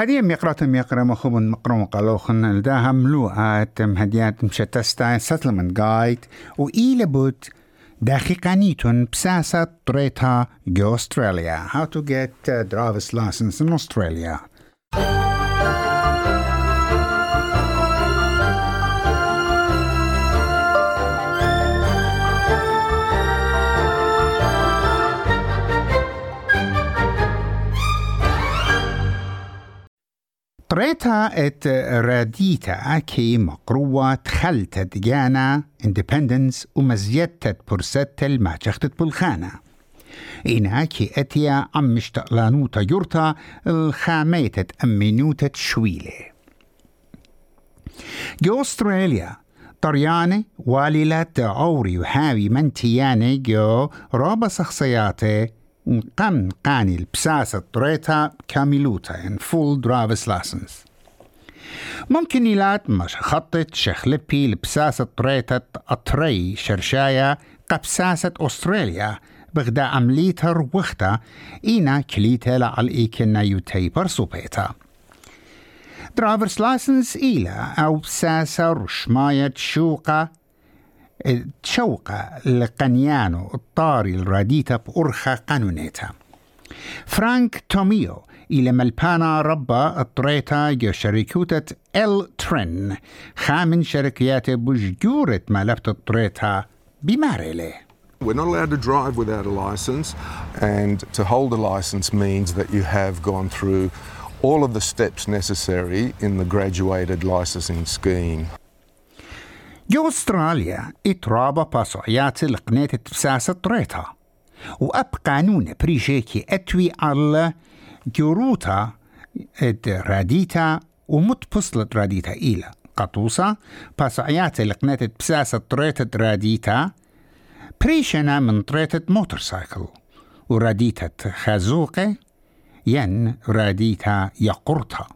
هدية ميقرات ميقرا مخوب مقرا مقالوخن الداها ملوءة هديات مشتستا settlement guide وإلى بود دقيقانيتون بساسة طريتها جو أستراليا how to get a driver's license in Australia. طريتها ات راديتا كي مقروة تخلت ديانا اندبندنس ومزيدت برست الماجختت بالخانة إنا كي أتيا أم مشتقلانوتا يورتا الخاميتت أمينوتة شويلة. جو أستراليا طرياني واللات عوري وحاوي منتياني جو رابا شخصياتي قم قاني البساسة طريتا كاميلوتا ان فول درايفرز لاسنس. ممكن يلات مش خطت شخلبي لبساسة طريتا أطري شرشايا قبساسة أستراليا بغدا عمليتها وختا إينا كليتا لعليكنا يوتي برسوبيتا درايفرز لاسنس إيلا أو بساسة رشماية شوقة تشوقة لقنيانو الطاري الراديتا بأرخا قانونيتا فرانك توميو إلى ملبانا ربا الطريتا جو شركوتة ال ترين خامن شركيات بجورة ملبت الطريتا بماريلي We're not allowed to drive without a license, and to hold a license means that you have gone through all of the steps necessary in the graduated licensing scheme. جو استراليا اترابا باسوعيات لقنيت تفساس طريتا وأب قانون بريشيكي أتوي على جروتا إد راديتا ومتبصلت راديتا إلى قطوسة باسوعيات لقنيت تفساس طريتا راديتا بريشنا من طريتا موتورسايكل. وراديتا خازوقة ين راديتا يقرتا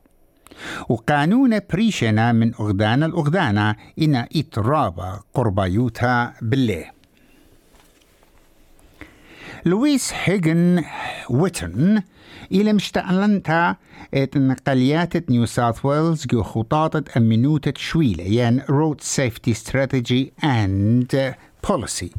وقانون بريشنا من أغدان الأغدانة إن إترابا قربايوتا بالله. لويس هيجن ويتن إلى مشتعلنتا ات نقليات نيو ساوث ويلز جو خطاطة أمنوتة شويلة ين رود سيفتي ستراتيجي اند بوليسي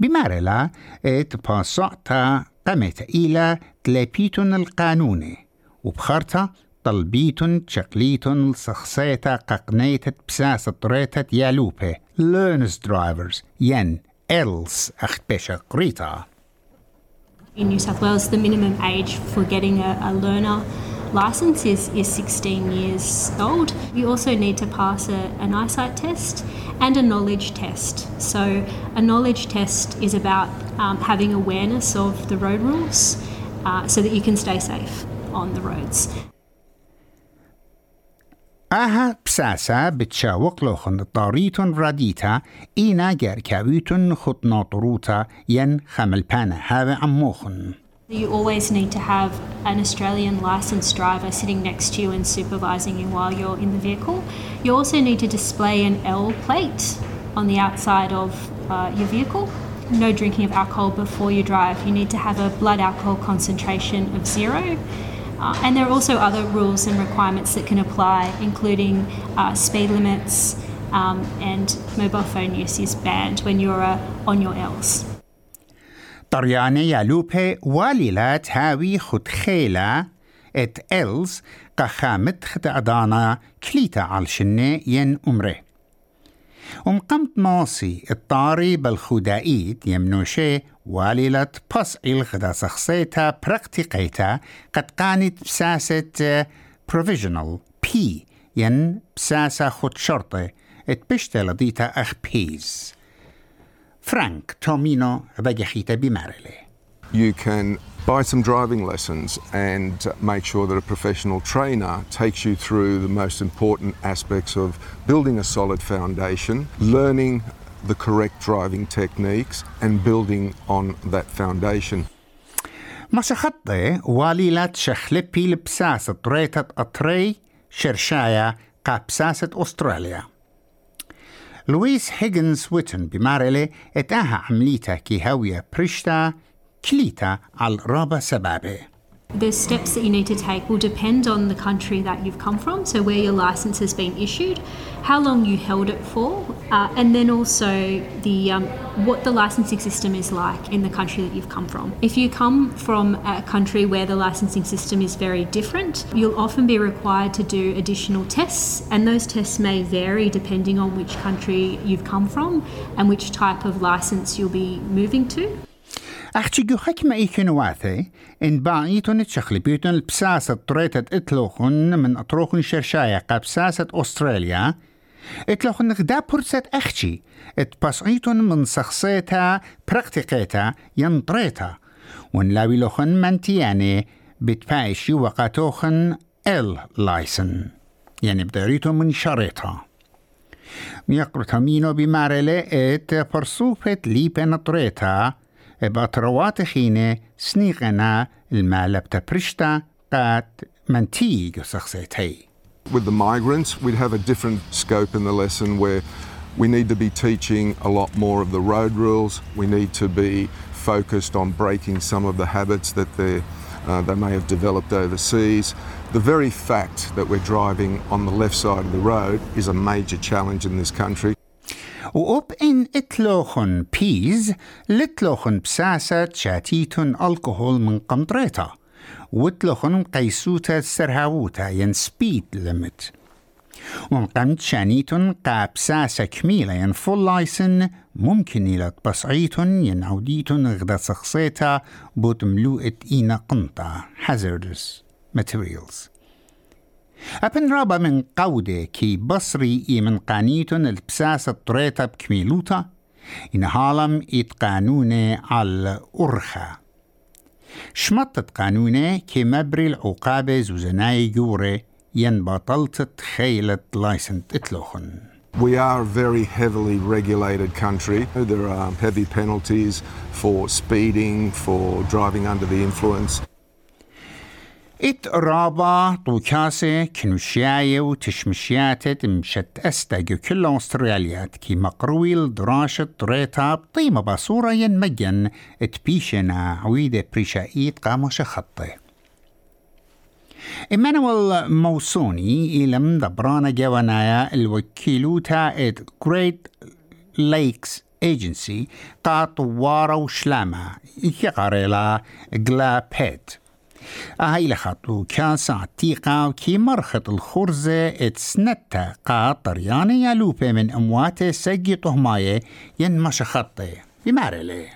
بمارلا إت باسعتا قمت إلى تلابيتون القانوني وبخارتا طلبيتن شقليتن سخصيتا ققنيتت بساسة طريتت يالوبة learners drivers ين إلس أخت بشا قريتا In New South Wales, the minimum age for getting a, a learner licence is, is 16 years old. You also need to pass a, an eyesight test and a knowledge test. So, a knowledge test is about um, having awareness of the road rules uh, so that you can stay safe on the roads. Aha psasa tariton radita yen chamelpana have ammochon. You always need to have an Australian licensed driver sitting next to you and supervising you while you're in the vehicle. You also need to display an L plate on the outside of uh, your vehicle. No drinking of alcohol before you drive. You need to have a blood alcohol concentration of zero Uh, and there are also other rules and requirements that can apply, including uh, speed limits um, and mobile phone use is banned when you're uh, on your L's. طرياني يالوبي واليلات هاوي خد خيلة ات إلز قخامت خد أدانا كليتا عالشنة ين أمره ومقمت ماصي الطاري بالخدائيت يمنوشي واليلة بس الغدا سخصيتا براكتيقيتا قد قانت بساسة provisional P ين بساسة خد شرطة اتبشت لديتا أخ بيز فرانك تومينو بجحيتا بمارلي. You can buy some driving lessons and make sure that a professional trainer takes you through the most important aspects of building a solid foundation, learning the correct driving techniques, and building on that foundation. مسخطة واليلات شخلبي لبساسة طريتة أطري شرشايا قابساسة أستراليا لويس هيجنز ويتن بمارلي اتاها عمليتا كي هاوية بريشتا كليتا على رابا سبابه The steps that you need to take will depend on the country that you've come from, so where your license has been issued, how long you held it for, uh, and then also the um, what the licensing system is like in the country that you've come from. If you come from a country where the licensing system is very different, you'll often be required to do additional tests, and those tests may vary depending on which country you've come from and which type of license you'll be moving to. أختي جو حكمة إيكن واثي إن باعيتون تشخلي بيتون البساسة طريتة إتلوخن من أطروخن شرشاية قبساسة أستراليا إتلوخن غدا برسة أختي إتبصعيتون من شخصيتها براكتيكيتا ينطريتا ونلاوي لوخن منتياني بتبايشي وقاتوخن ال لايسن يعني بداريتون من شريطها ميقرتها مينو بمارلة إت برسوفة لي بنطريتا بأطروات خينة سنيغنا المالب تبرشتا قات منتيج سخصيتي With the migrants, we'd have a different scope in the lesson where we need to be teaching a lot more of the road rules. We need to be focused on breaking some of the habits that they uh, they may have developed overseas. The very fact that we're driving on the left side of the road is a major challenge in this country. وأب إن إتلوخن بيز لتلوخن بساسة شاتيتون الكحول من قمطريتا وتلوخن قيسوتا سرهاوتا ين سبيد ليمت ومقامت شانيتون قا بساسة كميلة ين فول لايسن ممكن إلى بصعيتون ين عوديتون غدا سخصيتا بوت ملوئة إينا قنطة hazardous materials. أبن رابا من قودة كي بصري إي من قانيتون البساسة طريتا بكميلوتا إن هالم إت قانونة على أرخا شمطت قانونة كي مبري العقابة زوزناي جورة ين بطلت خيلة لايسنت إتلوخن We are a very heavily regulated country. There are heavy penalties for speeding, for driving under the influence. ات رابا طوكاسة كنوشياية وتشمشياتت مشت استاجو كل استراليات كي مقرويل دراشة ريتا بطيمة بصورة ين مجن اتبيشنا عويدة بريشايت قاموش خطي. إيمانويل موسوني إلم دبرانا جوانايا الوكيلوتا ات جريت ليكس ايجنسي قاط وارا وشلامة يقاريلا جلا بيت أهي لخطو كان ساعتيقا وكي مرخط الخرزة اتسنتا قا طرياني يالوبة من أمواته سجي طهماية ين مش خطي بمارلي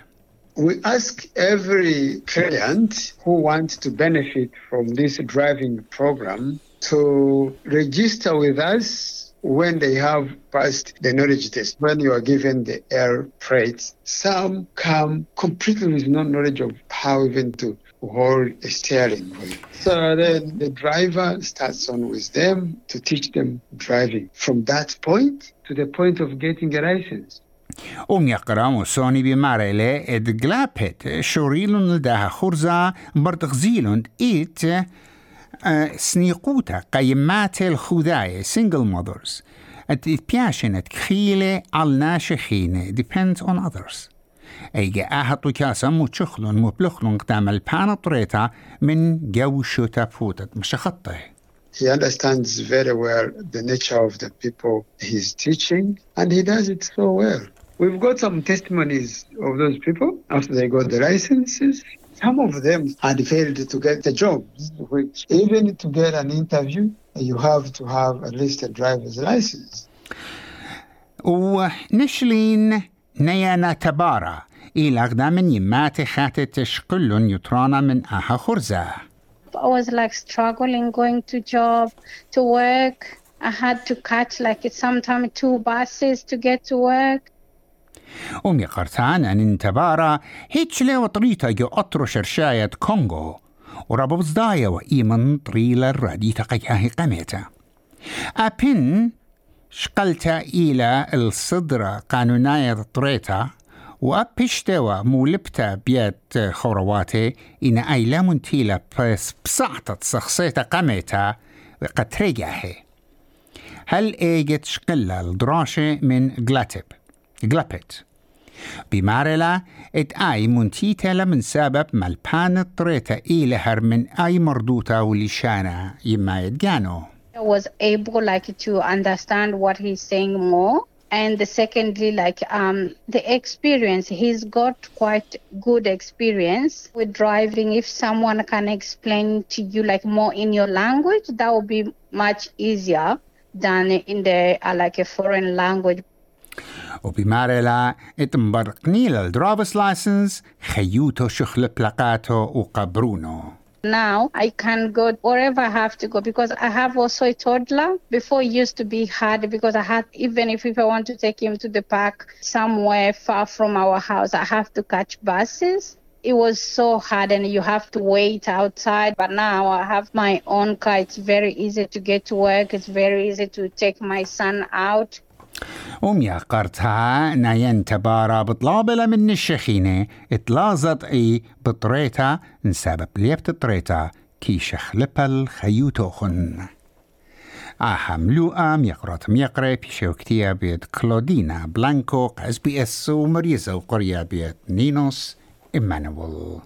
We ask every client who wants to benefit from this driving program to register with us when they have passed the knowledge test, when you are given the air freight. Some come completely with no knowledge of how even to hold a steering wheel. So then the driver starts on with them to teach them driving from that point to the point of getting a license. أم يقرأ موسوني بمارلة إد غلابت شوريلون لداها خرزة برتغزيلون إيت آه، سنيقوتا قيمات الخذاية single mothers ات بياشنت كخيلة على ناشخينة depends on others ايجا اهطو كاسا مو تشخلون مو بلخلون قدام البانا طريتا من جو شوتا فوتت مش خطه He understands very well the nature of the people he's teaching, and he does it so well. We've got some testimonies of those people after they got the licenses. Some of them had failed to get the job, which even to get an interview, you have to have at least a driver's license. ونشلين نيانا تبارا إلى أقدام يمات خاتت تشقل يطرانا من أها خرزة I was like struggling going to job, to work. I had to catch like sometimes two buses to get to work. أمي قرتان أن انتبارا هيتش لي وطريتا جو أطرو شرشاية كونغو وربو بزدايا وإيمن طريلا الرادي تقياه قميتا أبن شقلتا إلى الصدرة قانوناية طريتا وأبشتوا مولبتا بيت خورواتي إن أيلا منتيلا بس بسعطت شخصيتا قميتا قد هل إيجت شقلة الدراشة من جلاتب جلابت بمارلا إت أي منتيتا من سبب ملبان طريتا إيلهر من أي مردوتا ولشانا يما يدقانو I was able like to understand what he's saying more and the secondly like um the experience he's got quite good experience with driving if someone can explain to you like more in your language that would be much easier than in the uh, like a foreign language وبمارلا اتمبرقني للدرافس لايسنس خيوتو شخل بلاقاتو وقبرونو now I can go wherever I have to go because I have also a toddler. Before it used to be hard because I had even if, if I want to take him to the park somewhere far from our house, I have to catch buses. It was so hard and you have to wait outside. But now I have my own car. It's very easy to get to work. It's very easy to take my son out. وميا قرتها ناين تبارا بطلابلة من الشخينة اتلازت إي بطريتا نسبب ليبت طريتا كي شخلبا الخيوتوخن آهم لوقام يقرأت ميقرأ بيشوكتيا بيت كلودينا بلانكو اس بي إس ومريزة وقرية بيت نينوس إيمانويل.